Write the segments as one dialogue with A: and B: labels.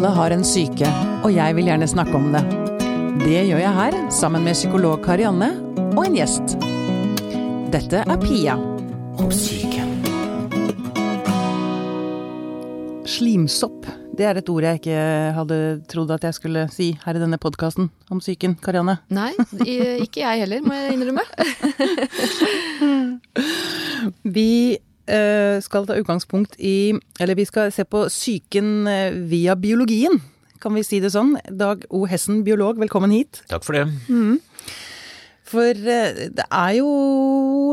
A: Alle har en syke, og jeg vil gjerne snakke om det. Det gjør jeg her, sammen med psykolog Karianne og en gjest. Dette er Pia om syke. Slimsopp, det er et ord jeg ikke hadde trodd at jeg skulle si her i denne podkasten om psyken. Karianne?
B: Nei, ikke jeg heller, må jeg innrømme.
A: Vi skal ta utgangspunkt i Eller vi skal se på psyken eh, via biologien. Kan vi si det sånn? Dag O. Hessen, biolog, velkommen hit.
C: Takk for det.
A: For eh, det er jo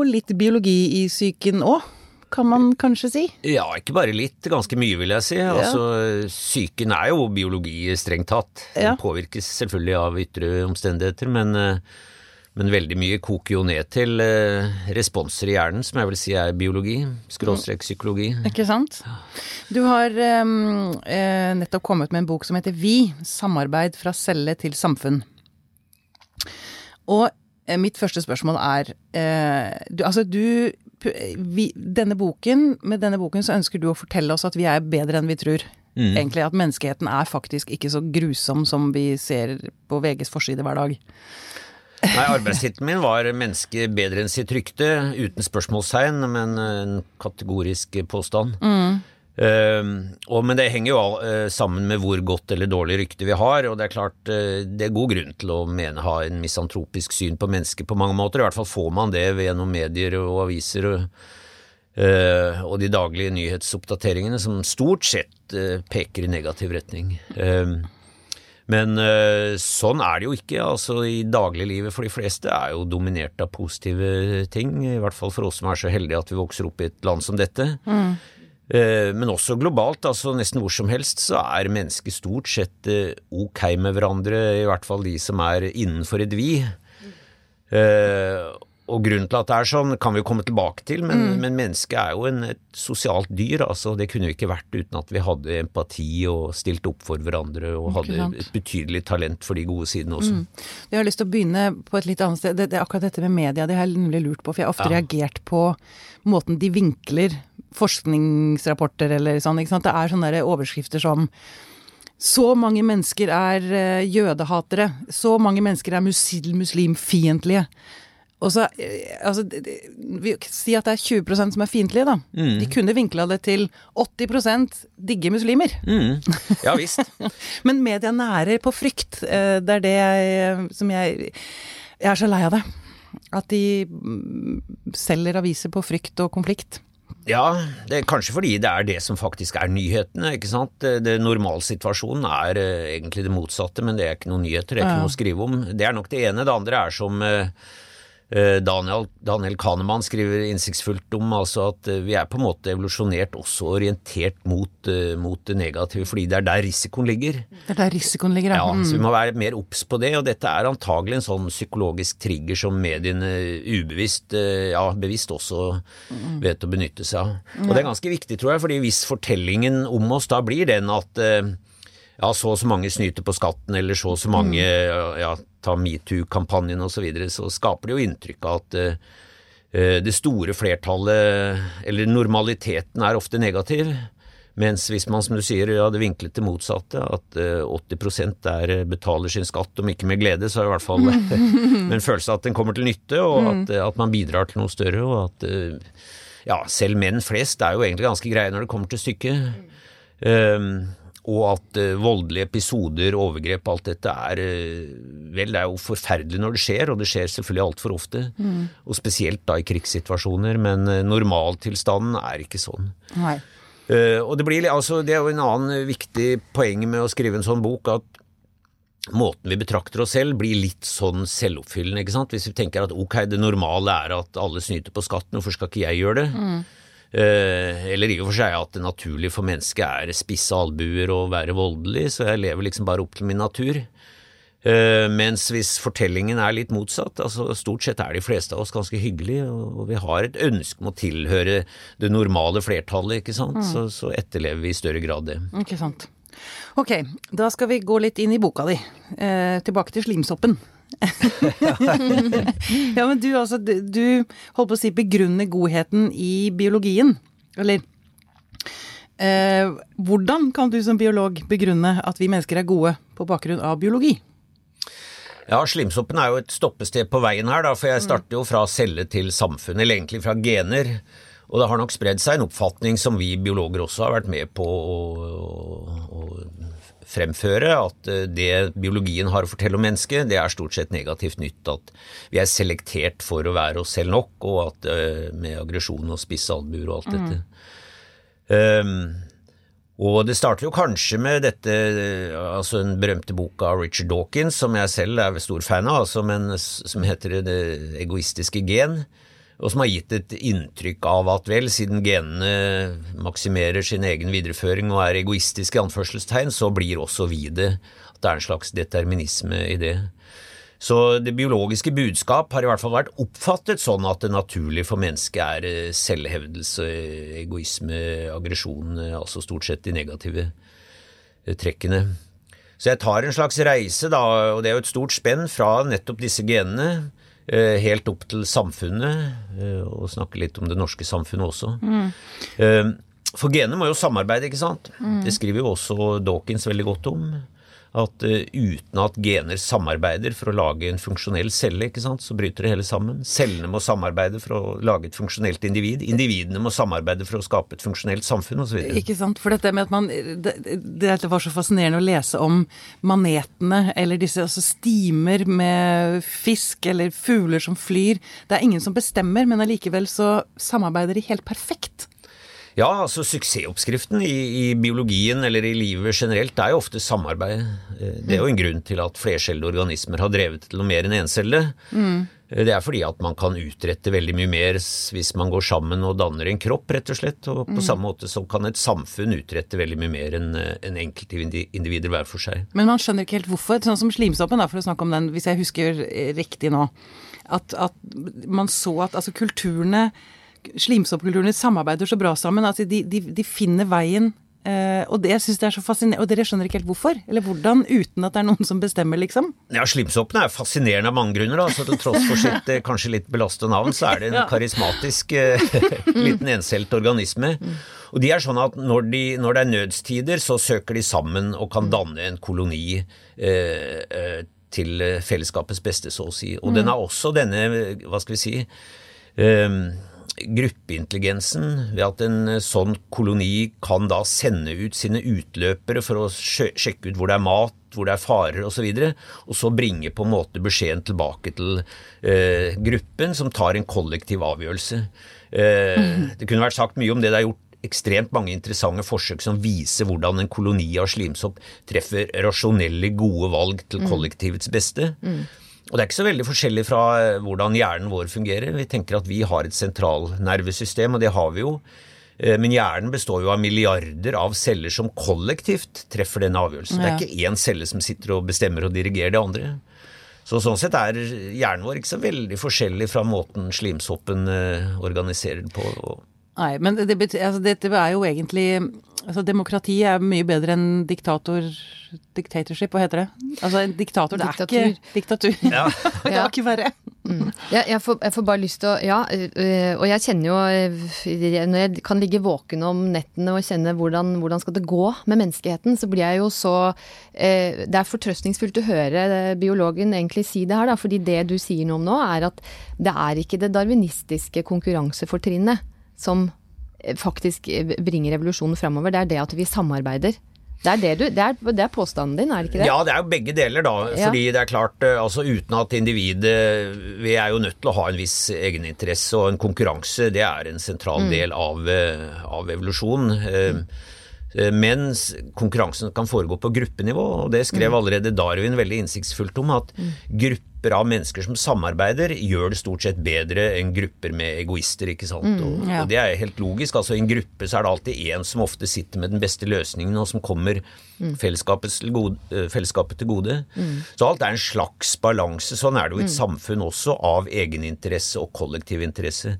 A: litt biologi i psyken òg, kan man kanskje si?
C: Ja, ikke bare litt, ganske mye vil jeg si. Altså, Psyken er jo biologi strengt tatt.
A: Ja.
C: Den påvirkes selvfølgelig av ytre omstendigheter, men, eh, men veldig mye koker jo ned til eh, responser i hjernen, som jeg vil si er biologi, skråstrek psykologi.
A: Ikke sant? Du har eh, eh, nettopp kommet med en bok som heter Vi samarbeid fra celle til samfunn. Og eh, mitt første spørsmål er eh, du, Altså, du vi, denne boken, Med denne boken så ønsker du å fortelle oss at vi er bedre enn vi tror. Egentlig at menneskeheten er faktisk ikke så grusom som vi ser på VGs forside hver dag.
C: Nei, Arbeidstittelen min var 'Menneske bedre enn sitt rykte', uten spørsmålstegn, men en kategorisk påstand. Eh, og, men det henger jo all, uh, sammen med hvor godt eller dårlig rykte vi har, og det er klart uh, det er god grunn til å mene ha en misantropisk syn på mennesker på mange måter. I hvert fall får man det gjennom medier og aviser og, eh, og de daglige nyhetsoppdateringene, som stort sett peker i negativ retning. Eh, men eh, sånn er det jo ikke. altså i Dagliglivet for de fleste er jo dominert av positive ting. I hvert fall for oss som er så heldige at vi vokser opp i et land som dette. Mm. Men også globalt, altså nesten hvor som helst, så er mennesker stort sett eh, ok med hverandre, i hvert fall de som er innenfor et vi. Eh, Og grunnen til at det er sånn, kan vi jo komme tilbake til, men, men mennesket er jo en, et sosialt dyr. altså Det kunne jo ikke vært uten at vi hadde empati og stilte opp for hverandre og hadde et betydelig talent for de gode sidene også.
A: Jeg har lyst til å begynne på et litt annet sted. Det, det er akkurat dette med media, det har jeg nemlig lurt på. For jeg har ofte
C: Ja.
A: reagert på måten de vinkler forskningsrapporter eller sånn. ikke sant? Det er sånne overskrifter som så mange mennesker er eh, jødehatere. Så mange mennesker er muslim, muslimfiendtlige. Og så, eh, altså, vi Si at det er 20% som er fiendtlige, da. De kunne vinkla det til 80 digge muslimer.
C: Mm. Ja visst.
A: Men media nærer på frykt. Eh, Det er det jeg som jeg Jeg er så lei av det. At de mm, selger aviser på frykt og konflikt.
C: Ja, det er kanskje fordi det er det som faktisk er nyhetene, ikke sant. Det, Normalsituasjonen er eh, egentlig det motsatte, men det er ikke noen nyheter, det er ikke noe å skrive om. Det er nok det ene. Det andre er som Daniel, Daniel Kahneman skriver innsiktsfullt om, altså at eh, vi er på en måte evolusjonert også orientert mot, eh, mot det negative, fordi det er der risikoen ligger.
A: Det er der risikoen ligger.
C: Ja,
A: Mm.
C: så vi må være mer obs på det, og dette er antagelig en sånn psykologisk trigger som mediene ubevisst, eh, ja bevisst også vet å benytte seg av. Og det er ganske viktig, tror jeg, fordi hvis fortellingen om oss da blir den at eh, ja, så og så mange snyter på skatten, eller så og så mange ja, ta metoo-kampanjen osv., så, videre, så skaper det jo inntrykk av at eh, det store flertallet, eller normaliteten, er ofte negativ. Mens hvis man, som du sier, hadde vinklet det motsatte, at eh, 80 der eh, betaler sin skatt, om ikke med glede, så er det i hvert fall en følelse av at den kommer til nytte, og at, eh, at man bidrar til noe større, og at ja, selv menn flest er jo egentlig ganske greie når det kommer til stykket. Um, og at eh, voldelige episoder, overgrep, alt dette er eh, Vel, det er jo forferdelig når det skjer, og det skjer selvfølgelig altfor ofte. Og spesielt da i krigssituasjoner, men uh, normaltilstanden er ikke sånn.
A: Nei.
C: Eh, og det, blir, altså, det er jo en annen viktig poeng med å skrive en sånn bok, at måten vi betrakter oss selv blir litt sånn selvoppfyllende. ikke sant? Hvis vi tenker at ok, det normale er at alle snyter på skatten, hvorfor skal ikke jeg gjøre det? Eh, eller i og for seg at det naturlige for mennesket er spisse albuer og være voldelig, så jeg lever liksom bare opp til min natur. Eh, mens hvis fortellingen er litt motsatt, altså stort sett er de fleste av oss ganske hyggelige, og, vi har et ønske om å tilhøre det normale flertallet, ikke sant, så, så etterlever vi i større grad det.
A: Ikke sant. Ok, da skal vi gå litt inn i boka di. Eh, tilbake til slimsoppen. ja, men du altså, du, holdt på å si begrunne godheten i biologien. Eller Eh, hvordan kan du som biolog begrunne at vi mennesker er gode på bakgrunn av biologi?
C: Ja, Slimsoppen er jo et stoppested på veien her, da, for jeg starter jo fra celle til samfunn, eller egentlig fra gener. Og det har nok spredd seg en oppfatning som vi biologer også har vært med på å, å, å fremføre, at eh, det biologien har å fortelle om mennesket, det er stort sett negativt nytt. At vi er selektert for å være oss selv nok, og at eh, med aggresjon og spisse albuer og alt dette. Um, og det starter jo kanskje med dette, altså den berømte boka av Richard Dawkins, som jeg selv er stor fan av, altså, men som heter Det egoistiske gen, og som har gitt et inntrykk av at vel, siden genene maksimerer sin egen videreføring og er egoistiske, i anførselstegn, så blir også vi det. At det er en slags determinisme i det. Så det biologiske budskap har i hvert fall vært oppfattet sånn at det naturlige for mennesket er eh, selvhevdelse, egoisme, aggresjon, eh, altså stort sett de negative eh, trekkene. Så jeg tar en slags reise, da, og det er jo et stort spenn fra nettopp disse genene helt opp til samfunnet, og snakke litt om det norske samfunnet også. Mm. For genet må jo samarbeide, ikke sant. Mm. Det skriver jo også Dawkins veldig godt om at uh, uten at gener samarbeider for å lage en funksjonell celle, så bryter det hele sammen. Cellene må samarbeide for å lage et funksjonelt individ. Individene må samarbeide for å skape et funksjonelt samfunn osv.
A: Ikke sant. For dette med at man det, Dette var så fascinerende å lese om manetene, eller disse altså stimer med fisk eller fugler som flyr. Det er ingen som bestemmer, men allikevel så samarbeider de helt perfekt.
C: Ja, altså suksessoppskriften i, i, biologien eller i livet generelt er jo ofte samarbeid. Eh, det er jo en grunn til at flercellede organismer har drevet til noe mer enn encelle. Mm. Eh, det er fordi at man kan utrette veldig mye mer hvis man går sammen og danner en kropp, rett og slett. Og på mm. samme måte så kan et samfunn utrette veldig mye mer enn eh, en enkeltindivider hver for seg.
A: Men man skjønner ikke helt hvorfor. Sånn som slimsoppen, da, for å snakke om den, hvis jeg husker riktig nå. At, at man så at altså kulturene slimsoppkulturene samarbeider så bra sammen. Altså de, de, de finner veien. Uh, og det synes jeg er så fascinerende. Og dere skjønner ikke helt hvorfor? Eller hvordan, uten at det er noen som bestemmer, liksom?
C: Ja, slimsoppene er fascinerende av mange grunner. Da. Så til tross for sitt eh, kanskje litt belastede navn, så er det en karismatisk eh, liten encelt organisme. Og de er sånn at når, de, når, det er nødstider, så søker de sammen og kan danne en koloni eh, eh til fellesskapets beste, så å si. Og mm. den er også denne, hva skal vi si eh, gruppeintelligensen ved at en eh, sånn koloni kan da sende ut sine utløpere for å sjekke ut hvor det er mat, hvor det er farer osv., og, så videre, og så bringe på en måte beskjeden tilbake til eh, gruppen, som tar en kollektiv avgjørelse. Eh, det kunne vært sagt mye om det det er gjort ekstremt mange interessante forsøk som viser hvordan en koloni av slimsopp treffer rasjonelle, gode valg til mm. kollektivets beste. Mm. Og det er ikke så veldig forskjellig fra eh, hvordan hjernen vår fungerer. Vi tenker at vi har et sentralnervesystem, og det har vi jo. Eh, men hjernen består jo av milliarder av celler som kollektivt treffer denne avgjørelsen. Ja. Det er ikke én celle som sitter og bestemmer og dirigerer det andre. Så sånn sett er hjernen vår ikke så veldig forskjellig fra måten slimsoppen eh, organiserer det på.
A: Nei, men det betyr, altså, dette er jo egentlig altså, Demokrati er mye bedre enn diktator Dictatorship, hva heter det? Altså en diktator, det er diktatur. ikke diktatur. Ja. det kan ikke verre.
B: Mm. Ja, jeg, får, jeg, får, bare lyst til å Ja, og jeg kjenner jo Når jeg kan ligge våken om nettene og kjenne hvordan, hvordan skal det gå med menneskeheten, så blir jeg jo så eh, Det er fortrøstningsfullt å høre biologen egentlig si det her, da. Fordi det du sier noe om nå, er at det er ikke det darwinistiske konkurransefortrinnet som eh, faktisk eh, bringer revolusjonen framover. Det er det at vi samarbeider. Det er, det, du, det, er, det er, påstanden din, er det ikke det?
C: Ja, det er jo begge deler, da. Ja. Fordi det er klart, eh, altså uten at individet Vi er jo nødt til å ha en viss egeninteresse, og en konkurranse det er en sentral mm. del av, av evolusjonen. Mm. Men konkurransen kan foregå på gruppenivå, og det skrev mm. allerede Darwin veldig innsiktsfullt om. At mm. Gruppe grupper av mennesker som samarbeider, gjør det stort sett bedre enn grupper med egoister. ikke sant? Mm, og, ja. og, Det er helt logisk. altså I en gruppe så er det alltid én som ofte sitter med den beste løsningen, og som kommer mm. fellesskapet, til gode, eh, fellesskapet til gode. Mm. Så alt er en slags balanse. Sånn er det jo i et mm. samfunn også, av egeninteresse og kollektiv interesse.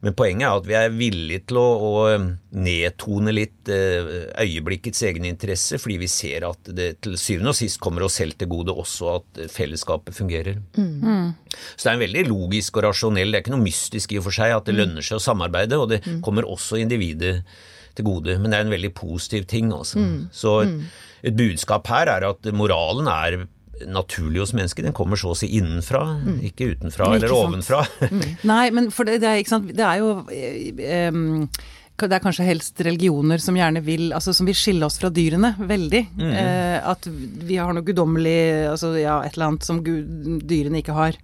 C: Mm. Men poenget er at vi er villige til å, å um, nedtone litt eh, øyeblikkets egeninteresse, fordi vi ser at det til syvende og sist kommer oss selv til gode også at fellesskapet fungerer. Mm. Så det er en veldig logisk og rasjonell, det er ikke noe mystisk i og for seg at det mm. lønner seg å samarbeide, og det mm. kommer også individet til gode. Men det er en veldig positiv ting, altså. Så et, et budskap her er at moralen er naturlig hos mennesket. Den kommer så å si innenfra, ikke utenfra
A: Ikke
C: eller ovenfra.
A: Nei, men for det, det er ikke sant Det er jo em, det er kanskje helst religioner som gjerne vil altså som vil skille oss fra dyrene veldig. Eh, at vi har noe guddommelig altså ja, et eller annet som gud, dyrene ikke har.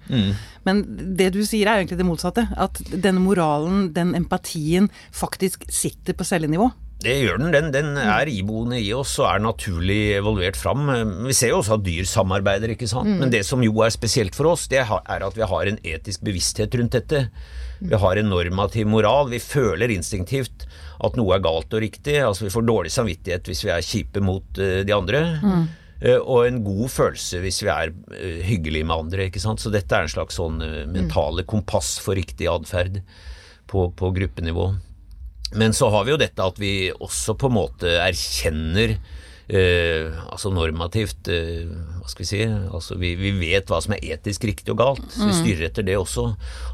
A: Men det du sier er egentlig det motsatte. At denne moralen, den empatien, faktisk sitter på cellenivå.
C: Det gjør den. Den, den er iboende i oss og er naturlig evolvert fram. Vi ser jo også at dyr samarbeider, ikke sant. Men det som jo er spesielt for oss, det er at vi har en etisk bevissthet rundt dette. Vi har en normativ moral. Vi føler instinktivt at noe er galt og riktig. Altså Vi får dårlig samvittighet hvis vi er kjipe mot eh, de andre. Mm. Og en god følelse hvis vi er eh, hyggelige med andre. ikke sant? Så dette er en slags sånn eh, mentale kompass for riktig atferd på, på gruppenivå. Men så har vi jo dette at vi også på en måte erkjenner eh, altså normativt eh, Hva skal vi si altså vi, vi vet hva som er etisk riktig og galt, så vi styrer etter det også.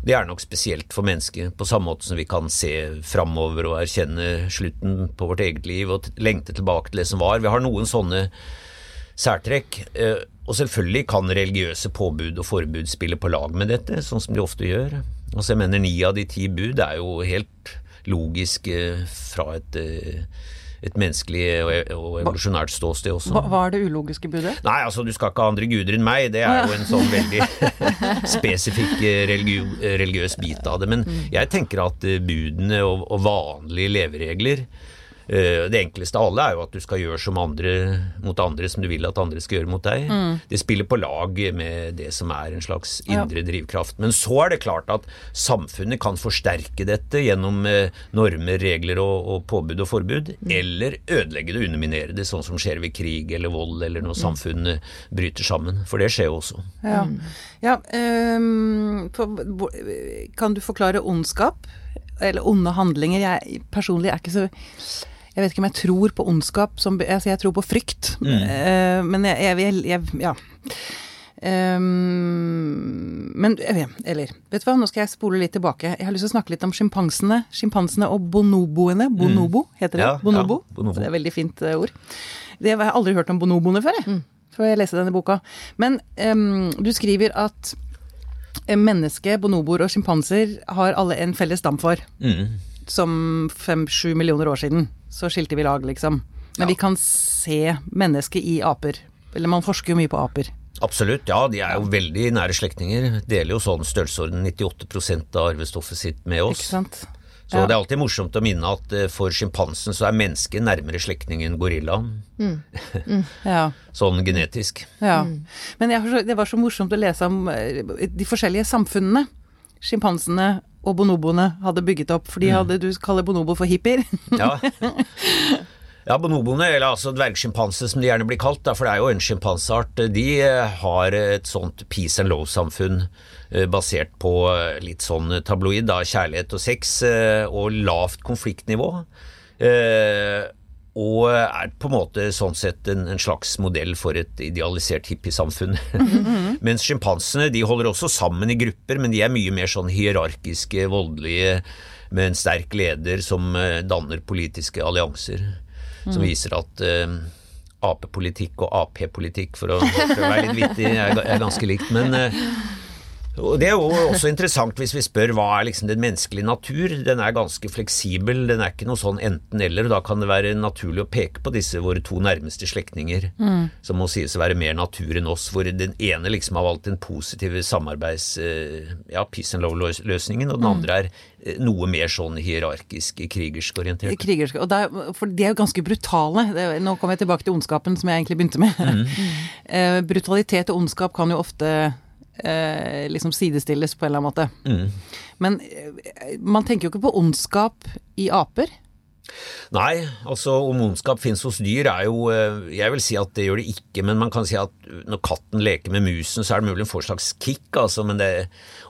C: Det er nok spesielt for mennesket, på samme måte som vi kan se framover og erkjenne slutten på vårt eget liv og lengte tilbake til det som var. Vi har noen sånne særtrekk. eh, Og selvfølgelig kan religiøse påbud og forbud spille på lag med dette, sånn som de ofte gjør. Altså jeg mener Ni av de ti bud er jo helt logisk eh, fra et, eh, et menneskelig og og evolusjonært ståsted også.
A: Hva, hva er det ulogiske budet?
C: Nei, altså du skal ikke ha andre guder enn meg, det er jo en sånn veldig spesifikk eh, eh, religiøs bit av det. Men jeg tenker at budene og, og vanlige leveregler det enkleste av alle er jo at du skal gjøre som andre mot andre som du vil at andre skal gjøre mot deg. Det spiller på lag med det som er en slags indre drivkraft. Men så er det klart at samfunnet kan forsterke dette gjennom eh, normer, regler og, og påbud og forbud, eller ødelegge det, og underminere det, sånn som skjer ved krig eller vold eller når samfunnet bryter sammen. For det skjer jo også.
A: Ja. ja um, kan du forklare ondskap? Eller onde handlinger? Jeg personlig er ikke så Jeg vet ikke om jeg tror på ondskap som altså Jeg tror på frykt. Eh, men jeg, jeg, jeg, jeg Ja. Um, men vet- Eller, vet du hva, nå skal jeg spole litt tilbake. Jeg har lyst til å snakke litt om sjimpansene. Sjimpansene og bonoboene. Bonobo, heter det?
C: Ja,
A: bonobo.
C: ja, bonobo.
A: Det er et veldig fint eh, ord. Det, har jeg aldri hørt om bonoboene før, jeg. Før jeg leste denne boka. Men um, du skriver at mennesket, menneske, bonoboer og sjimpanser har alle en felles stamfar.
C: Mm.
A: Som fem-sju millioner år siden. Så skilte vi lag, liksom. Men
C: Ja.
A: vi kan se mennesket i aper. Eller man forsker jo mye på aper.
C: Absolutt, ja. De er jo veldig nære slektninger. Deler jo sånn størrelsesorden 98 av arvestoffet sitt med oss.
A: Ikke sant?
C: Så
A: Ja.
C: det er alltid morsomt å minne at eh, for sjimpansen så er mennesket nærmere slektning enn gorillaen.
A: Ja.
C: Sånn genetisk.
A: ja. Men jeg, det var så morsomt å lese om eh, de forskjellige samfunnene sjimpansene og bonoboene hadde bygget opp. For de hadde, du kaller bonobo for hippier.
C: Ja. Ja, bonoboene, eller altså dvergsjimpanse som de gjerne blir kalt, for det er jo en sjimpanseart, de eh, har et sånt peace and love-samfunn eh, basert på eh, litt sånn tabloid, da, kjærlighet og sex og lavt konfliktnivå. Og er på en måte sånn sett en, en slags modell for et idealisert hippiesamfunn. Mens sjimpansene de holder også sammen i grupper, men de er mye mer sånn hierarkiske, voldelige, med en sterk leder som eh, danner politiske allianser. Som viser at eh, apepolitikk og AP-politikk, for å å være litt vittig, er, er ganske likt. Men eh, og Det er jo også interessant hvis vi spør hva er liksom den menneskelige natur. Den er ganske fleksibel, den er ikke noe sånn enten-eller. og Da kan det være naturlig å peke på disse våre to nærmeste slektninger, som må sies å være mer natur enn oss, hvor den ene liksom har valgt den positive samarbeids... eh, ja, peace and love-løsningen, og den andre er eh, noe mer sånn hierarkisk, krigersk orientert.
A: Krigersk, Og det er, for de er jo ganske brutale. Nå kommer jeg tilbake til ondskapen, som jeg egentlig begynte med. Mm. brutalitet og ondskap kan jo ofte eh, liksom sidestilles på en eller annen måte. Men eh, man tenker jo ikke på ondskap i aper.
C: Nei, altså om ondskap finnes hos dyr er jo eh, Jeg vil si at det gjør det ikke, men man kan si at når katten leker med musen, så er det mulig en får slags kick, altså, men det,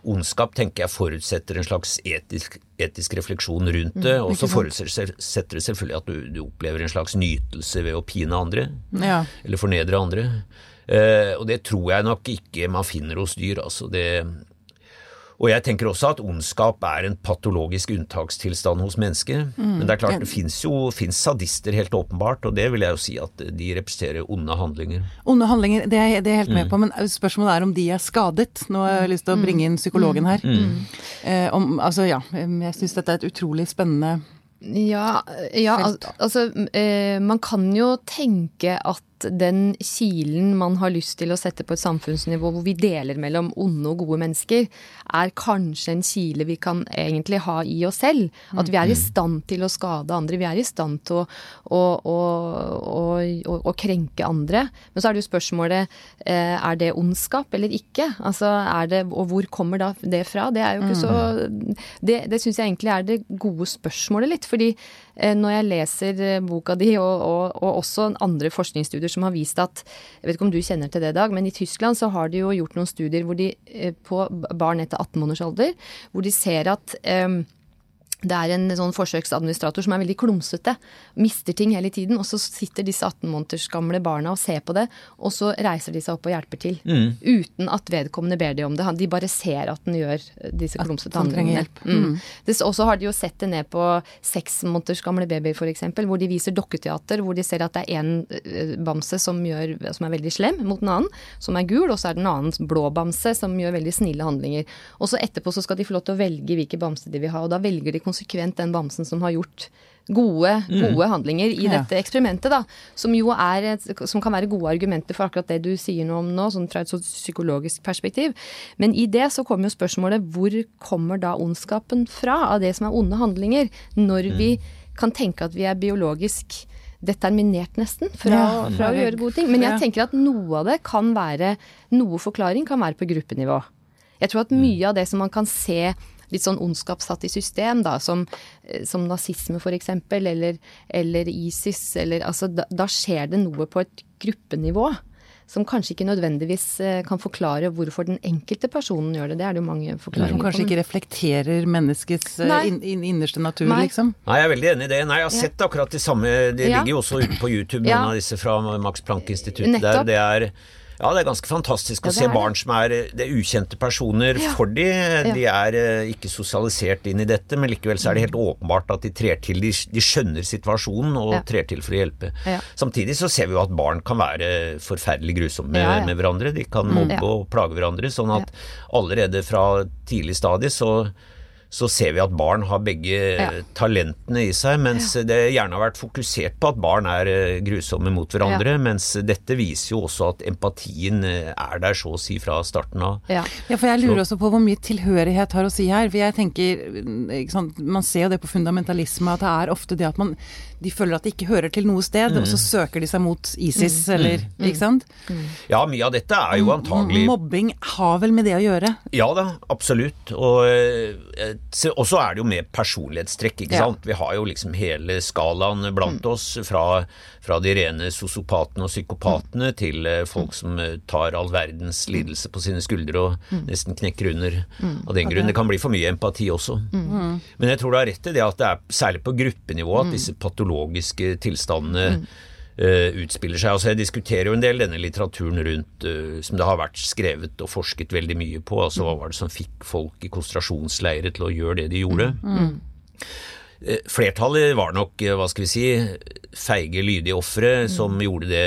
C: ondskap tenker jeg forutsetter en slags etisk, etisk refleksjon rundt det, og så forutsetter det selvfølgelig at du, du opplever en slags nytelse ved å pine andre,
A: Ja.
C: eller fornedre andre. Eh, og det tror jeg nok ikke man finner hos dyr, altså det Og jeg tenker også at ondskap er en patologisk unntakstilstand hos mennesker.
A: Mm.
C: Men det er klart, det fins jo finnes sadister, helt åpenbart, og det vil jeg jo si at de representerer onde handlinger.
A: Onde handlinger, det er jeg, helt med Mm. på, men spørsmålet er om de er skadet. Nå har jeg lyst til å bringe inn psykologen her.
C: Mm.
A: Eh, om, altså ja, jeg syns dette er et utrolig spennende
B: Ja, ja altså eh, man kan jo tenke at den kilen man har lyst til å sette på et samfunnsnivå hvor vi deler mellom onde og gode mennesker, er kanskje en kile vi kan egentlig ha i oss selv. At vi er i stand til å skade andre. Vi er i stand til å, å, å, å, krenke andre. Men så er det jo spørsmålet eh, er det ondskap eller ikke? Altså er det, Og hvor kommer da det fra? Det er jo ikke så Det, det syns jeg egentlig er det gode spørsmålet litt. Fordi eh, når jeg leser eh, boka di, og, og, og også andre forskningsstudier som har vist at Jeg vet ikke om du kjenner til det, Dag, men i Tyskland så har de jo gjort noen studier hvor de eh, på barn etter 18 måneders alder, hvor de ser at eh, det er en sånn forsøksadministrator som er veldig klumsete, mister ting hele tiden, og så sitter disse 18 måneders gamle barna og ser på det, og så reiser de seg opp og hjelper til. Uten at vedkommende ber de om det. De bare ser at den gjør disse klumsete handlingene.
A: hjelp.
B: Mm. Og så har de jo sett det ned på seks måneders gamle babyer, f.eks., hvor de viser dokketeater, hvor de ser at det er én bamse som, gjør, som er veldig slem mot en annen, som er gul, og så er det en annen blå bamse som gjør veldig snille handlinger. Og så etterpå så skal de få lov til å velge hvilke bamse de vil ha, og da velger de konsekvent den bamsen som har gjort gode, gode handlinger i
A: Ja.
B: dette eksperimentet, da. Som jo er som kan være gode argumenter for akkurat det du sier noe om nå, sånn fra et psykologisk perspektiv. Men i det så kommer jo spørsmålet hvor kommer da ondskapen fra, av det som er onde handlinger, når vi kan tenke at vi er biologisk determinert nesten fra,
A: Ja,
B: fra å gjøre gode ting. Men jeg tenker at noe av det kan være Noe forklaring kan være på gruppenivå. Jeg tror at mye av det som man kan se litt sånn ondskap satt i system, da, som, eh, som nazisme f.eks., eller, eller ISIS, eller altså da, da skjer det noe på et gruppenivå. Som kanskje ikke nødvendigvis eh, kan forklare hvorfor den enkelte personen gjør det. Det er det jo mange
A: Som
B: forklaringer på.
A: kanskje ikke reflekterer menneskets eh, inn, innerste natur,
B: Nei.
A: liksom.
C: Nei, jeg er veldig enig i det. Nei, jeg har
B: Ja.
C: sett akkurat de samme De
B: Ja.
C: ligger jo også ute på YouTube, noen
B: Ja.
C: av disse fra Max Planck-instituttet der. Det er ja, det er ganske fantastisk å se barn som er det er ukjente personer
B: Ja.
C: for de. De er eh, ikke sosialisert inn i dette, men likevel så er det helt åpenbart at de trer til. De, de skjønner situasjonen og trer til for å hjelpe. Samtidig så ser vi jo at barn kan være forferdelig grusomme med, med hverandre. De kan mobbe
B: Ja.
C: og plage hverandre. Sånn at allerede fra tidlig stadie så så ser vi at barn har begge
B: Ja.
C: talentene i seg, mens det gjerne har vært fokusert på at barn er eh, grusomme mot hverandre, mens dette viser jo også at empatien eh, er der så å si fra starten av.
B: Ja.
A: Ja, for jeg lurer også på hvor mye tilhørighet har å si her. For jeg tenker, ikke sant, Man ser jo det på fundamentalisme, at det er ofte det at man de føler at de ikke hører til noe sted, og så søker de seg mot ISIS, eller Ikke sant?
C: Ja, mye av dette er jo antagelig
A: Mobbing har vel med det å gjøre?
C: Ja da, absolutt. Og eh, og så er det jo med personlighetstrekk, ikke
B: Ja.
C: sant. Vi har jo liksom hele skalaen blant oss, fra, fra de rene sosiopatene og psykopatene til eh, folk som eh, tar all verdens lidelse på sine skuldre og nesten knekker under. Av den grunn. Det kan bli for mye empati også. Men jeg tror du har rett i det at det er særlig på gruppenivå at disse patologiske tilstandene Uh, utspiller seg. Altså Jeg diskuterer jo en del denne litteraturen rundt uh, som det har vært skrevet og forsket veldig mye på. Altså Hva var det som fikk folk i konsentrasjonsleirer til å gjøre det de gjorde? Eh, Flertallet var nok, eh, hva skal vi si, feige, lydige ofre som gjorde det,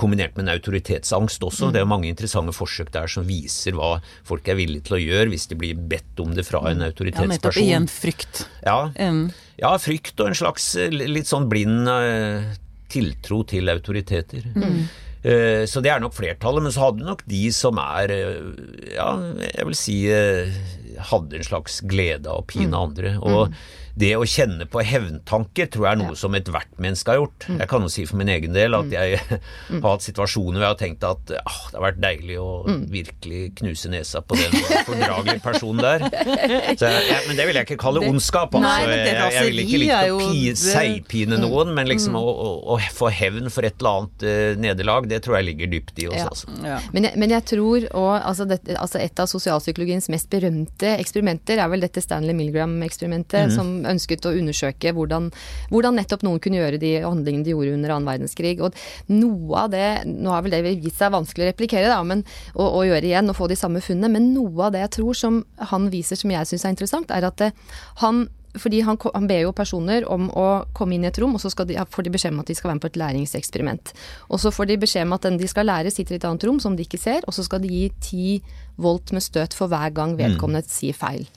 C: kombinert med en autoritetsangst også. Det er mange interessante forsøk der som viser hva folk er villige til å gjøre hvis de blir bedt om det fra en autoritetsperson.
A: Ja, nettopp. Igjen frykt.
C: Ja,
A: Mm.
C: ja, frykt og en slags eh, litt sånn blind eh, tiltro til autoriteter. Eh, Så det er nok flertallet, men så hadde nok de som er, eh, ja, jeg vil si eh, hadde en slags glede av å pine andre. Og det å kjenne på hevntanker tror jeg er noe som ethvert menneske har gjort. Jeg kan jo si for min egen del at jeg har hatt situasjoner hvor jeg har tenkt at ah, det har vært deilig å virkelig knuse nesa på den fordragelige personen der. Så jeg, men det vil jeg ikke kalle ondskap. Altså.
A: Nei, det
C: jeg, jeg vil ikke like å pi,
A: det-
C: seigpine noen, men liksom å, å, å få hevn for et eller annet uh, nederlag, det tror jeg ligger dypt i oss.
B: Ja.
C: Altså.
A: Ja.
B: Men jeg, men jeg tror òg altså, altså Et av sosialpsykologiens mest berømte eksperimenter er vel dette Stanley Milgram-eksperimentet, som ønsket å undersøke hvordan, hvordan nettopp noen kunne gjøre de handlingene de gjorde under annen verdenskrig. Og noe av det, nå har vel det vist seg vanskelig å replikere, da, men, å, å gjøre igjen og få de samme funnene, men noe av det jeg tror som han viser som jeg syns er interessant, er at det, han fordi han, han, ber jo personer om å komme inn i et rom, og så de, får de beskjed om at de skal være med på et læringseksperiment. Og så får de beskjed om at den de skal lære, sitter i et annet rom som de ikke ser, og så skal de gi ti volt med støt for hver gang vedkommende mm. sier feil.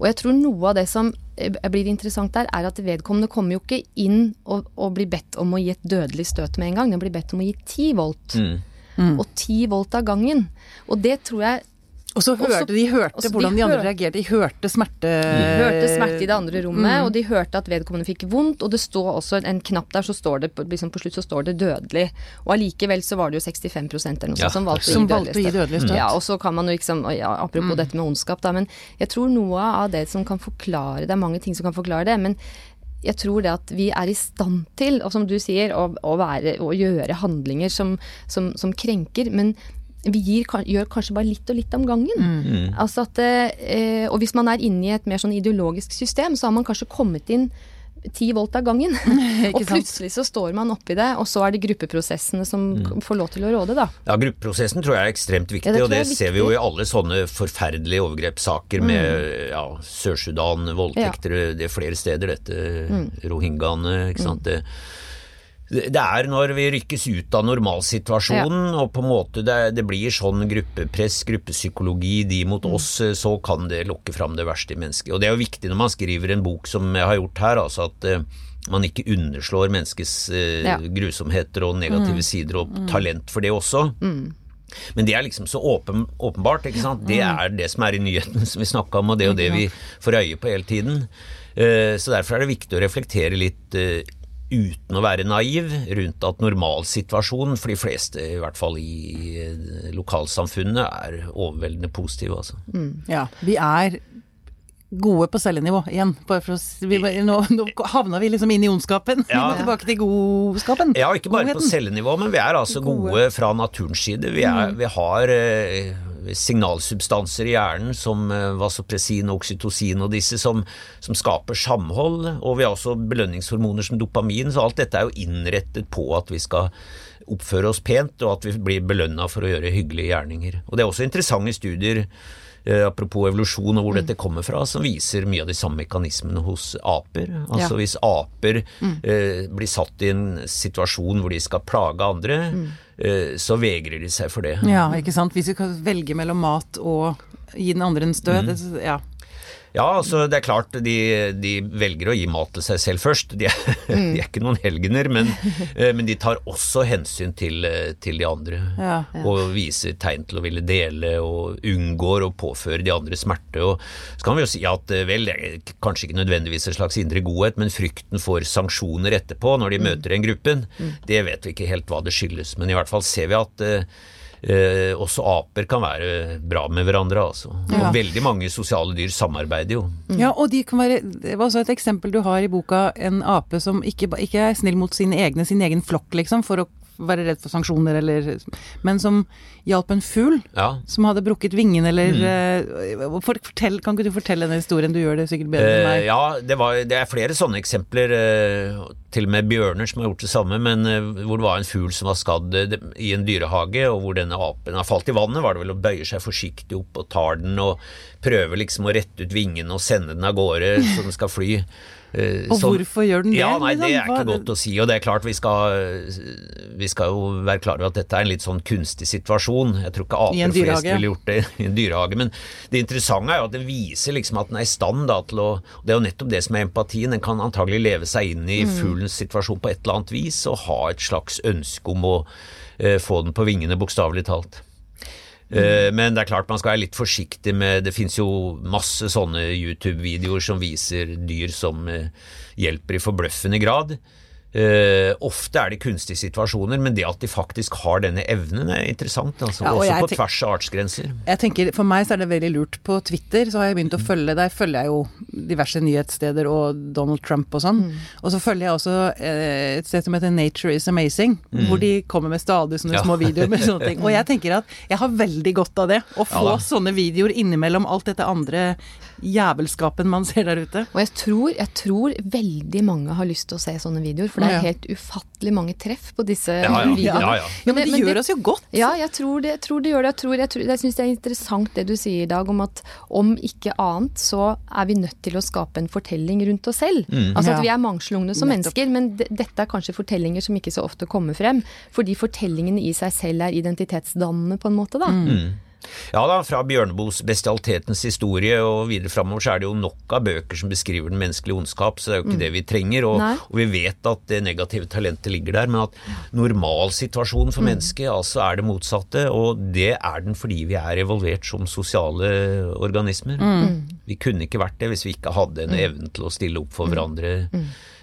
B: Og jeg tror noe av det som eh, blir interessant der, er at vedkommende kommer jo ikke inn og, og blir bedt om å gi et dødelig støt med en gang. Den blir bedt om å gi ti volt. Mm. Mm. Og ti volt av gangen. Og det tror jeg
A: og så hørte også, de hørte hvordan de, de andre reagerte. De hørte smerte
B: De hørte smerte i det andre rommet, mm. og de hørte at vedkommende fikk vondt. Og det står også en knapp der, så står det liksom på slutt så står det 'dødelig'. Og allikevel så var det jo 65 eller noe ja. som valgte
A: som å gi dødelig støt.
B: Ja, og så kan man jo liksom ja, Apropos mm. dette med ondskap, da. Men jeg tror noe av det som kan forklare Det er mange ting som kan forklare det. men jeg tror det at vi er i stand til, og som du sier, å, å, være, å gjøre handlinger som, som, som, krenker. Men vi gir, gjør kanskje bare litt og litt om gangen. Mm. mm. Altså at, eh, og hvis man er inne i et mer sånn ideologisk system, så har man kanskje kommet inn ti volt av gangen. og plutselig så står man oppi det, og så er det gruppeprosessene som mm. får lov til å råde, da.
C: Ja, gruppeprosessen tror jeg er ekstremt viktig, ja, det og det ser vi jo i alle sånne forferdelige overgrepssaker mm. med ja, Sør-Sudan, voldtekter, ja. det er flere steder, dette mm. rohingyaene, ikke sant. Mm. Det, det er når vi rykkes ut av normalsituasjonen, ja. og på en måte det, det, blir sånn gruppepress, gruppepsykologi, de mot mm. oss, så kan det lokke fram det verste i mennesket. Og det er jo viktig når man skriver en bok som jeg har gjort her, altså at uh, man ikke underslår menneskets uh, ja. grusomheter og negative mm. sider, og mm. talent for det også. Mm. Men det er liksom så åpen, åpenbart. ikke sant? Det mm. er det som er i nyhetene som vi snakka om, og det er jo det vi får øye på hele tiden. Uh, så derfor er det viktig å reflektere litt uten å være naiv rundt at normalsituasjonen for de fleste, i hvert fall i lokalsamfunnet, er overveldende positiv. Altså.
A: Mm. Ja, vi er gode på cellenivå igjen. Å, vi, nå, nå, havna vi liksom inn i ondskapen. Ja. Vi må tilbake til godskapen.
C: Ja, ikke bare Godheten. på cellenivå, men vi er altså gode, gode fra naturens side. Vi, er, mm. vi har eh, signalsubstanser i hjernen som eh, vasopressin, oksytocin og disse som, som, skaper samhold. Og vi har også belønningshormoner som dopamin, så alt dette er jo innrettet på at vi skal oppføre oss pent, og at vi blir belønna for å gjøre hyggelige gjerninger. Og Det er også interessante studier apropos evolusjon og hvor mm. dette kommer fra, som viser mye av de samme mekanismene hos aper. Altså ja. Hvis aper mm. eh, blir satt i en situasjon hvor de skal plage andre, mm. eh, så vegrer de seg for det.
A: Ja, ikke sant. Hvis vi kan velge mellom mat og gi den andre en støt, mm. ja.
C: Ja, altså det er klart de, de, velger å gi mat til seg selv først. De er, mm. de er ikke noen helgener, men, eh, men, de tar også hensyn til, eh, til de andre. Ja, ja. Og viser tegn til å ville dele og unngår å påføre de andre smerte. Og så kan vi jo si at eh, vel, det er kanskje ikke nødvendigvis en slags indre godhet, men frykten for sanksjoner etterpå når de mm. møter den gruppen, mm. det vet vi ikke helt hva det skyldes. Men i hvert fall ser vi at eh, også aper kan være bra med hverandre, altså. Ja. Og veldig mange sosiale dyr samarbeider jo.
A: Ja, og de kan være Det var også et eksempel du har i boka, en ape som ikke, ikke er snill mot sine egne, sin egen flokk, liksom, for å være redd for sanksjoner eller Men som hjalp en fugl ja. som hadde brukket vingen eller mm. uh, fortell, Kan ikke du fortelle denne historien? Du gjør det sikkert bedre enn meg.
C: Uh, ja, det, var, det, er flere sånne eksempler. Uh, til og med bjørner som har gjort det samme, men hvor det var en fugl som var skadd i en dyrehage, og hvor denne apen har falt i vannet, var det vel å bøye seg forsiktig opp og tar den og prøver liksom å rette ut vingene og sende den av gårde så den skal fly.
A: Uh, og hvorfor gjør den det?
C: Ja, nei, Det er ikke godt å si. Og det er klart vi skal, vi skal jo være klar over at dette er en litt sånn kunstig situasjon. Jeg tror ikke aper flest ville gjort det i en dyrehage. Men det interessante er jo at det viser liksom at den er i stand da, til å Det er jo nettopp det som er empatien. Den kan antagelig leve seg inn i mm. Fuglens situasjon på et eller annet vis og ha et slags ønske om å uh, få den på vingene, bokstavelig talt. Mm. Men det er klart man skal være litt forsiktig med Det fins jo masse sånne YouTube-videoer som viser dyr som eh, hjelper i forbløffende grad. Eh, ofte er det kunstige situasjoner, men det at de faktisk har denne evnen er interessant. Altså,
A: Ja, og
C: også på tvers av artsgrenser.
A: Jeg tenker, For meg så er det veldig lurt. På Twitter så har jeg begynt å følge Der følger jeg jo diverse nyhetssteder og Donald Trump og sånn. Og så følger jeg også eh, et sted som heter Nature is Amazing, hvor de kommer med stadig sånne
C: Ja.
A: små videoer med sånne ting. Og jeg tenker at jeg har veldig godt av det. Å få
C: ja,
A: sånne videoer innimellom alt dette andre jævelskapen man ser der ute.
B: Og jeg tror, jeg tror veldig mange har lyst til å se sånne videoer, for det er
A: Ja.
B: helt ufattelig mange treff på disse
C: Ja, ja.
B: videoene.
C: ja, ja.
A: Ja, men
B: det-
A: de
B: men
A: gjør oss jo godt.
B: Ja, jeg tror det, jeg tror det gjør det. Jeg, tror, jeg, jeg syns det er interessant det du sier i dag om at om ikke annet så er vi nødt til å skape en fortelling rundt oss selv. Altså
A: Ja.
B: at vi er mangslungne som
A: Nettopp.
B: mennesker, men dette er kanskje fortellinger som ikke så ofte kommer frem. Fordi fortellingene i seg selv er identitetsdannende på en måte, da.
C: Mm. Ja da, fra Bjørneboes 'Bestialitetens historie' og videre framover så er det jo nok av bøker som beskriver den menneskelige ondskap, så det er jo ikke det vi trenger. Og, og vi vet at det negative talentet ligger der, men at normalsituasjonen for mennesket altså er det motsatte, og det er den fordi vi er evolvert som sosiale organismer. Vi kunne ikke vært det hvis vi ikke hadde en evne til å stille opp for hverandre.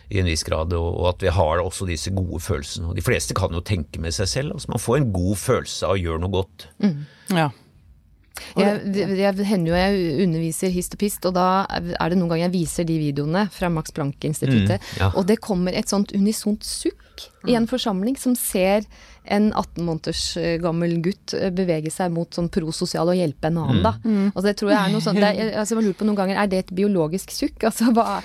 C: I en viss grad, og at vi har også disse gode følelsene. Og De fleste kan jo tenke med seg selv. altså Man får en god følelse av å gjøre noe godt.
A: Ja.
B: Jeg, jeg hender jo jeg underviser hist og pist, og da er det noen ganger jeg viser de videoene fra Max Planck-instituttet,
C: Mm, ja.
B: og det kommer et sånt unisont sukk i en forsamling som ser en 18 måneders eh, gammel gutt eh, bevege seg mot sånn prososial og hjelpe en annen, da. Altså, det tror jeg er noe sånt, det er, altså, jeg har lurt på noen ganger, er det et biologisk sukk? Altså, hva.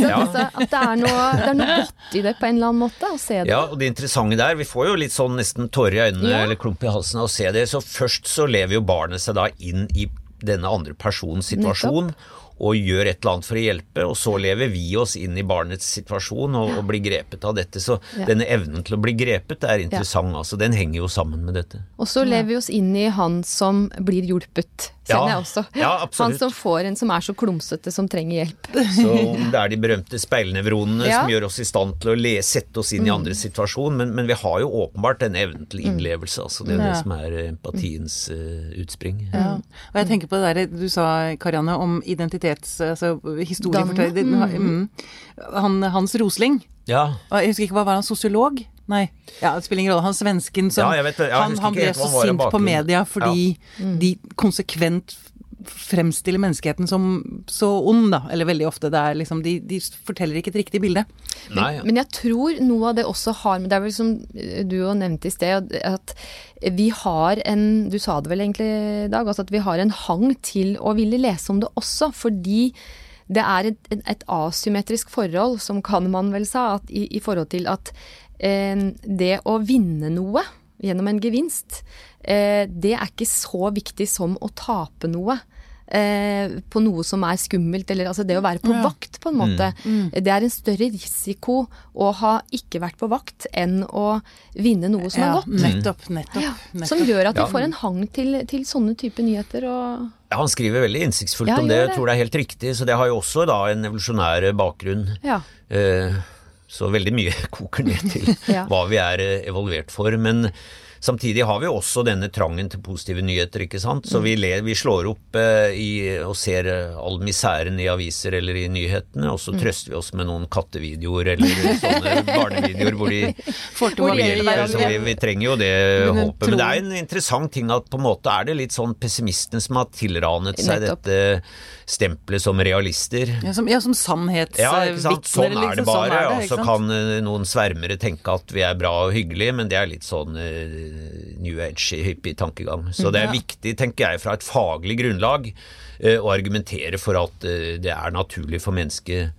C: Ja.
B: altså, at det er, noe, det er noe godt i det på en eller annen måte, å se det.
C: Ja, og det interessante der, vi får jo litt sånn nesten tårer i øynene
B: Ja.
C: eller klump i halsen av å se det. Så først så lever jo barnet seg da inn i denne andre persons situasjon. Og gjør et eller annet for å hjelpe, og så lever vi oss inn i barnets situasjon og, og blir grepet av dette. Så
B: Ja.
C: denne evnen til å bli grepet er interessant, altså. Den henger jo sammen med dette.
B: Og så lever vi oss inn i han som blir hjulpet, kjenner
C: Ja.
B: jeg også.
C: Ja,
B: han som får en som er så klumsete, som trenger hjelp.
C: Så om det er de berømte speilnevronene
B: Ja.
C: som gjør oss i stand til å le, sette oss inn i andres situasjon, men, men vi har jo åpenbart den evnen til innlevelse. Altså det er det som er eh, empatiens uh, utspring.
A: Ja. Og jeg tenker på det der du sa, Karianne, om identitets... Altså historiefortelling. Mm. Han, Hans Rosling.
C: Ja.
A: Jeg husker ikke, hva var han, sosiolog? Nei, ja, det spiller ingen rolle. Han svensken som
C: Ja, vet det.
A: Han, han ble så sint på media fordi de konsekvent fremstiller menneskeheten som så ond, da. Eller veldig ofte. Det er liksom, de, de forteller ikke et riktig bilde.
C: Nei, ja.
B: Men jeg tror noe av det også har med Det er vel som du jo nevnte i sted, at vi har en Du sa det vel egentlig i dag, altså at vi har en hang til å ville lese om det også, fordi det er et, et asymmetrisk forhold, som Kahneman vel sa, at i, i forhold til at eh, det å vinne noe gjennom en gevinst, eh, det er ikke så viktig som å tape noe. Eh, på noe som er skummelt, eller altså det å være på
A: Ja.
B: vakt, på en måte. Det er en større risiko å ha ikke vært på vakt enn å vinne noe som
A: Ja,
B: er godt.
A: nettopp, nettopp. Nettopp.
B: som gjør at du
C: Ja.
B: får en hang til, til sånne type nyheter og
C: Ja, han skriver veldig innsiktsfullt
B: Ja,
C: om det, jeg tror det er helt riktig. Så det har jo også da en evolusjonær bakgrunn.
B: Ja.
C: Eh, Så veldig mye koker ned til
B: Ja.
C: hva vi er eh, evolvert for. Men samtidig har vi også denne trangen til positive nyheter, ikke sant. Så vi,
B: Mm.
C: le, vi slår opp eh, i, og ser eh, all miseren i aviser eller i nyhetene, og så
B: Mm.
C: trøster vi oss med noen kattevideoer eller sånne barnevideoer hvor de
B: hjelper
C: så vi, vi trenger jo det håpet. Men det er en interessant ting at på en måte er det litt sånn pessimistene som har tilranet seg
B: Nettopp.
C: dette stempelet som realister.
A: Ja, som, ja, som sannhetsvitner.
C: Ja. Sånn er det
A: liksom.
C: bare.
A: Sånn er det,
C: og så kan eh, noen svermere tenke at vi er bra og hyggelige, men det er litt sånn eh, new age-hippie-tankegang. Så det er viktig, tenker jeg, fra et faglig grunnlag eh, å argumentere for at eh, det er naturlig for mennesket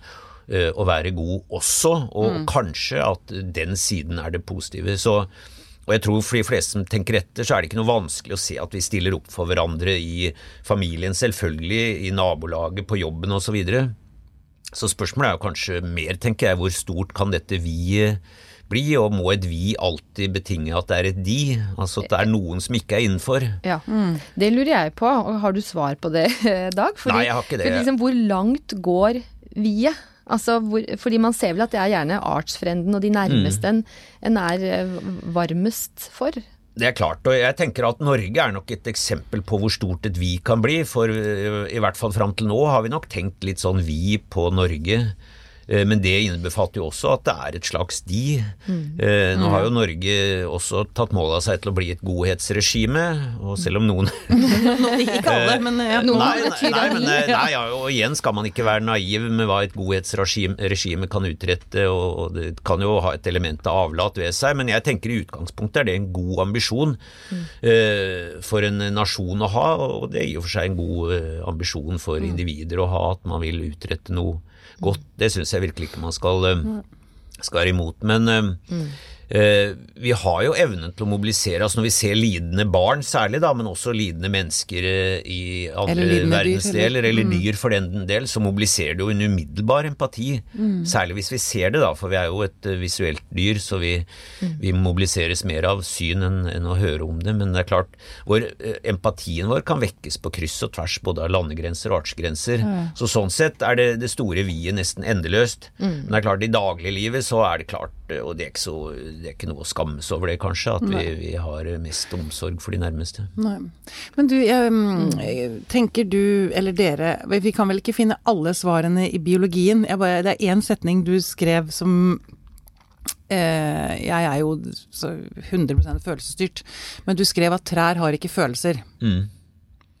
C: eh, å være god også, og kanskje at den siden er det positive. Så og jeg tror for de fleste som tenker etter, så er det ikke noe vanskelig å se at vi stiller opp for hverandre i familien, selvfølgelig, i nabolaget, på jobben osv. Så, videre. så spørsmålet er jo kanskje mer, tenker jeg, hvor stort kan dette vi bli, og må et vi alltid betinge at det er et de? Altså at det er noen som ikke er innenfor?
B: Ja, det lurer jeg på. Og har du svar på det, Dag? Fordi,
C: Nei, jeg har ikke det.
B: Liksom, hvor langt går vi-et? Altså, hvor, fordi man ser vel at det er gjerne artsfrenden og de nærmeste en, en er eh, varmest for.
C: Det er klart, og jeg tenker at Norge er nok et eksempel på hvor stort et vi kan bli, for øh, i hvert fall fram til nå har vi nok tenkt litt sånn vi på Norge. Eh, Men det innbefatter jo også at det er et slags de. Eh, Nå har jo Norge også tatt mål av seg til å bli et godhetsregime, og selv om noen
A: Ikke alle, men.
B: Noen
C: Nei, nei, nei, men, eh, nei og igjen skal man ikke være naiv med hva et godhetsregime kan utrette, og det kan jo ha et element av avlat ved seg, men jeg tenker i utgangspunktet er det en god ambisjon eh, for en nasjon å ha, og det er i og for seg en god eh, ambisjon for individer å ha, at man vil utrette noe godt. Det syns jeg virkelig ikke man skal, skal være imot. Men Eh, vi har jo evnen til å mobilisere oss når vi ser lidende barn særlig, da, men også lidende mennesker eh, i andre verdensdeler,
A: eller-
C: eller dyr for den del, så mobiliserer det jo en umiddelbar empati. Særlig hvis vi ser det, da, for vi er jo et eh, visuelt dyr, så vi, vi mobiliseres mer av syn enn, enn å høre om det. Men det er klart, vår, eh, empatien vår kan vekkes på kryss og tvers både av landegrenser og artsgrenser. Så sånn sett er det, det store vi-et nesten endeløst. Men det er klart, i dagliglivet så er det klart, eh, og det er ikke, så, det er ikke noe å skamme seg over det kanskje, at vi, vi har mest omsorg for de nærmeste.
A: Nei. Men du, jeg, mm, tenker du, eller dere, vi kan vel ikke finne alle svarene i biologien. Jeg bare, det er én setning du skrev som eh, Jeg er jo så 100 følelsesstyrt, men du skrev at trær har ikke følelser.
C: Mm.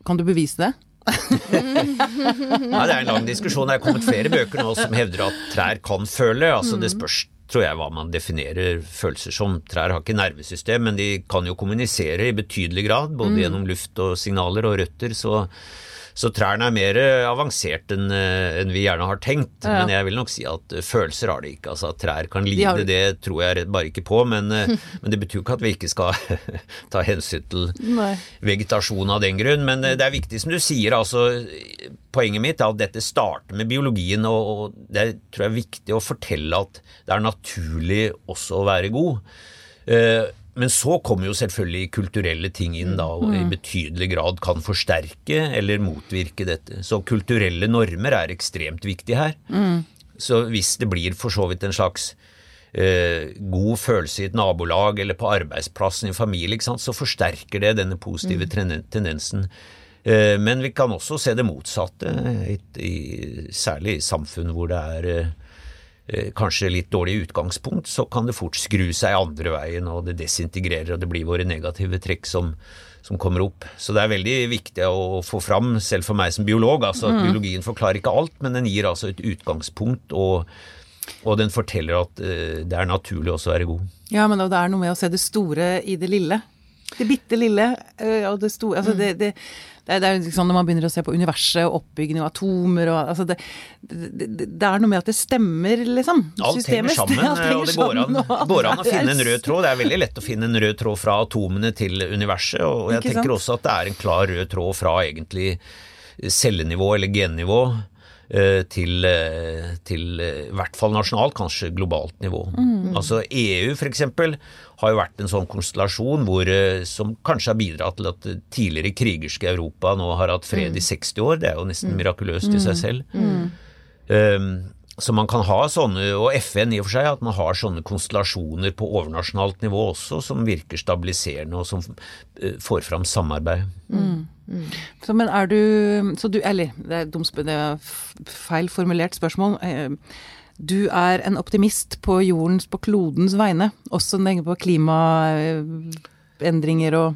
A: Kan du bevise det?
C: Nei, det er en lang diskusjon. Det er kommet flere bøker nå som hevder at trær kan føle. Altså Det spørs, tror jeg, hva man definerer følelser som. Trær har ikke nervesystem, men de kan jo kommunisere i betydelig grad, både gjennom luft og signaler og røtter. så så trærne er mer avansert enn en vi gjerne har tenkt.
A: Ja.
C: Men jeg vil nok si at eh, følelser har de ikke. Altså At trær kan lide,
A: har-
C: det tror jeg bare ikke på. Men, eh, men det betyr jo ikke at vi ikke skal ta hensyn til
A: Nei.
C: vegetasjon av den grunn. Men eh, det er viktig som du sier, altså poenget mitt er at dette starter med biologien, og, det tror jeg er viktig å fortelle at det er naturlig også å være god. Eh, men så kommer jo selvfølgelig kulturelle ting inn da, og i betydelig grad kan forsterke eller motvirke dette. Så kulturelle normer er ekstremt viktig her. Så hvis det blir for så vidt en slags eh, god følelse i et nabolag eller på arbeidsplassen i en familie, så forsterker det denne positive tendensen. Eh, men vi kan også se det motsatte, i, i, særlig i samfunn hvor det er eh, eh, kanskje litt dårlig utgangspunkt, så kan det fort skru seg andre veien, og det desintegrerer, og det blir våre negative trekk som, som kommer opp. Så det er veldig viktig å få fram, selv for meg som biolog, altså at biologien forklarer ikke alt, men den gir altså et utgangspunkt, og, og den forteller at eh, det er naturlig også å være god.
A: Ja, men det er noe med å se det store i det lille. Det bitte lille øh, og det store Altså det, det, det er, det er liksom når man begynner å se på universet og oppbygging av atomer og altså det, det, er noe med at det stemmer, liksom.
C: Alt
A: Systemet
C: henger sammen,
A: alt
C: og det går an,
A: og
C: går an å finne en rød tråd. Det er veldig lett å finne en rød tråd fra atomene til universet, og jeg tenker
A: sant?
C: også at det er en klar rød tråd fra egentlig cellenivå eller gennivå eh, til, eh, til eh, i hvert fall nasjonalt, kanskje globalt nivå.
A: Mm.
C: Altså EU for eksempel har jo vært en sånn konstellasjon hvor, eh, som kanskje har bidratt til at tidligere krigerske Europa nå har hatt fred
A: Mm.
C: i 60 år. Det er jo nesten mirakuløst i seg selv. Um, så man kan ha sånne, og FN i og for seg, at man har sånne konstellasjoner på overnasjonalt nivå også, som virker stabiliserende, og som eh, får fram samarbeid.
A: Så, men er du Så du Eller, det er, dumt, det er feil formulert spørsmål. Eh, Du er en optimist på jordens, på klodens vegne, også når det gjelder på klimaendringer og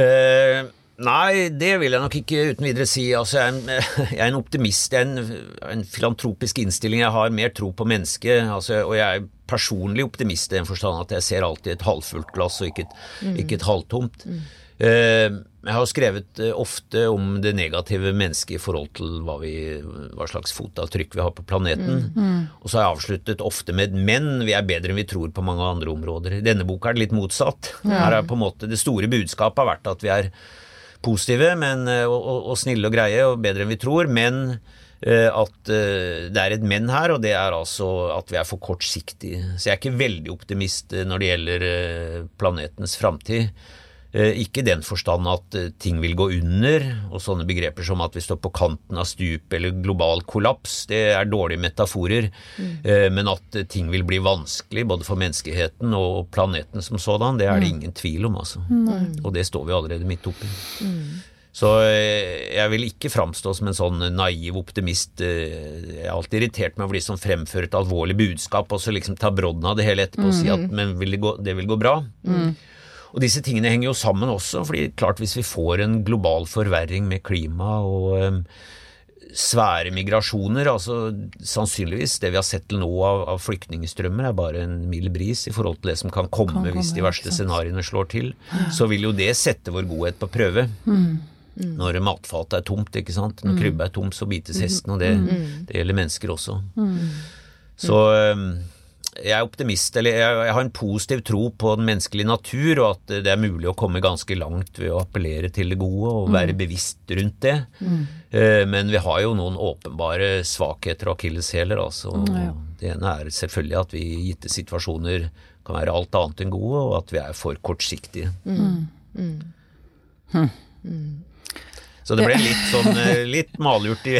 C: Eh, nei, det vil jeg nok ikke uten videre si. Altså, jeg, er en, jeg er en optimist. Jeg er en, en filantropisk innstilling. Jeg har mer tro på mennesket. Altså, og jeg er personlig optimist i den forstand at jeg ser alltid et halvfullt glass og ikke et, ikke et halvtomt. Mm. jeg har skrevet eh, ofte om det negative mennesket i forhold til hva, vi, hva slags fotavtrykk vi har på planeten. Og så har jeg avsluttet ofte med 'men vi er bedre enn vi tror på mange andre områder'. I denne boka er det litt motsatt. Her er på en måte Det store budskapet har vært at vi er positive men, eh, og, og, og snille og greie og bedre enn vi tror, men eh, at eh, det er et men her, og det er altså at vi er for kortsiktige. Så jeg er ikke veldig optimist når det gjelder planetens framtid. Eh, Ikke i den forstand at eh, ting vil gå under, og sånne begreper som at vi står på kanten av stup eller global kollaps, det er dårlige metaforer. Mm. Men at eh, ting vil bli vanskelig både for menneskeheten og planeten som sådan, det er det ingen tvil om, altså. Og det står vi allerede midt oppi. Så eh, jeg vil ikke framstå som en sånn naiv optimist. Eh, Jeg er alltid irritert med å bli som fremfører et alvorlig budskap, og så liksom ta brodden av det hele etterpå og si at men vil det, gå, det vil gå bra. Og disse tingene henger jo sammen også, fordi klart hvis vi får en global forverring med klima og um, svære migrasjoner, altså sannsynligvis det vi har sett til nå av, av flyktningstrømmer er bare en mild bris i forhold til det som kan komme,
A: Kan
C: hvis de verste scenarioene slår til. Så vil jo det sette vår godhet på prøve. Når matfatet er tomt, ikke sant. Når krybba er tomt, så bites hesten, og det, det gjelder mennesker også. Så øhm, jeg er optimist, eller jeg, jeg har en positiv tro på den menneskelige natur, og at det er mulig å komme ganske langt ved å appellere til det gode og være bevisst rundt det. Mm. Men vi har jo noen åpenbare svakheter og akilleshæler. Altså.
A: Ja.
C: Det ene er selvfølgelig at vi i gitte situasjoner kan være alt annet enn gode, og at vi er for kortsiktige. Så det ble litt sånn eh, litt malurt i,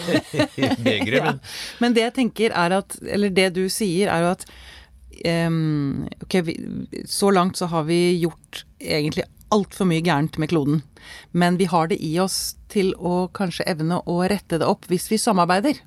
C: i begeret, men
A: Men det jeg tenker er at, eller det du sier er jo at um, ok, vi, så langt så har vi gjort egentlig altfor mye gærent med kloden. Men vi har det i oss til å kanskje evne å rette det opp hvis vi samarbeider.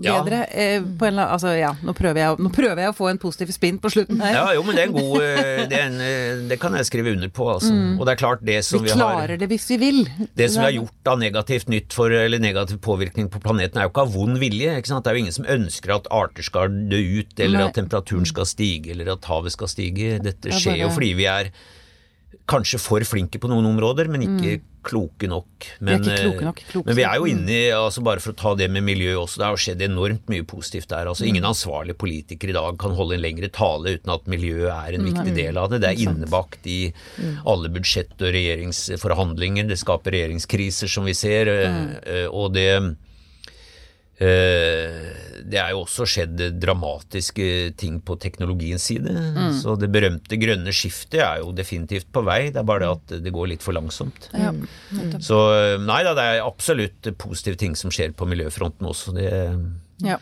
A: Bedre. Ja. på en, annen- altså, ja, nå prøver, jeg, nå prøver jeg å få en positiv spinn på slutten her.
C: Ja, jo, men det er en god eh, det, er en, eh, det kan jeg skrive under på, altså. Og det er klart, det som
A: vi
C: vi, har
A: det hvis vi vil.
C: det som vi har gjort av negativt nytt for, eller negativ påvirkning på planeten, er jo ikke av vond vilje. ikke sant? Det er jo ingen som ønsker at arter skal dø ut, eller
A: Nei.
C: at temperaturen skal stige, eller at havet skal stige. Dette
A: Det er
C: skjer jo fordi vi er kanskje for flinke på noen områder, men ikke kloke nok. Men,
A: Mm. ikke kloke
C: eh,
A: nok, kloke
C: men vi er jo inne i, altså bare for å ta det med miljø også, det har skjedd enormt mye positivt der. altså
A: Mm.
C: Ingen ansvarlig politiker i dag kan holde en lengre tale uten at miljøet er en viktig del av det. Det er innebakt i
A: Mm.
C: alle budsjett- og regjeringsforhandlinger. Det skaper regjeringskriser, som vi ser, eh,
A: Mm.
C: eh, og det Det er jo også skjedd dramatiske ting på teknologiens side.
A: Mm.
C: Så det berømte grønne skiftet er jo definitivt på vei. Det er bare det at det går litt for langsomt.
A: Ja.
C: Så eh, nei da, det er absolutt positive ting som skjer på miljøfronten også. Det,
A: Ja.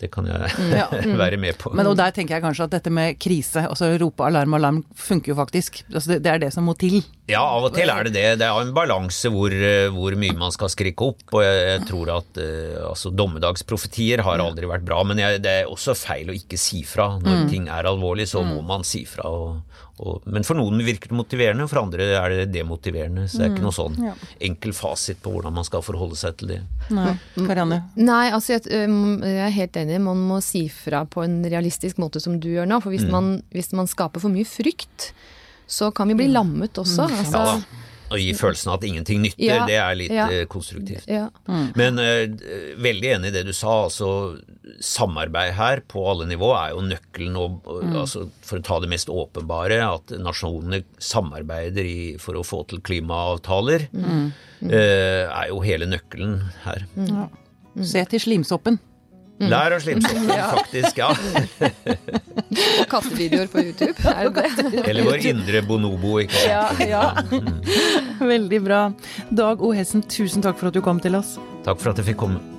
C: Det kan jeg
A: Ja.
C: være med på.
A: Men og der tenker jeg kanskje at dette med krise, altså rope alarm alarm, funker jo faktisk. Altså det, det er det som må til.
C: Ja, av og til er det det. Det er en balanse hvor, eh, hvor mye man skal skrikke opp. Og jeg, jeg tror at uh, altså, dommedagsprofetier har aldri vært bra. Men jeg, det er også feil å ikke si fra. Når ting er alvorlig, så må man si fra. Og, og, men for noen virker det motiverende, for andre er det demotiverende. Så det er ikke noe sånn
A: Ja.
C: enkel fasit på hvordan man skal forholde seg til det.
A: Nei, Karianne.
B: Nei, altså jeg, jeg er helt enig. Man må si fra på en realistisk måte som du gjør nå. For hvis, man, hvis man skaper for mye frykt, så kan vi bli lammet også. Altså,
C: Ja da. Å gi følelsen av at ingenting nytter,
B: Ja,
C: det er litt
B: ja.
C: eh, konstruktivt.
B: ja.
C: Men uh, veldig enig i det du sa. altså Samarbeid her på alle nivå er jo nøkkelen. Og, mm. altså, for å ta det mest åpenbare, at nasjonene samarbeider i, for å få til klimaavtaler, eh, er jo hele nøkkelen her.
A: Se til slimsoppen.
C: Lær å slimsoppe, ja. faktisk. ja.
B: Og kattevideoer på YouTube. Er det det?
C: Eller vår indre bonobo. ikke sant?
B: Ja, ja.
A: Veldig bra. Dag O. Hessen, tusen takk for at du kom til oss.
C: Takk for at jeg fikk komme.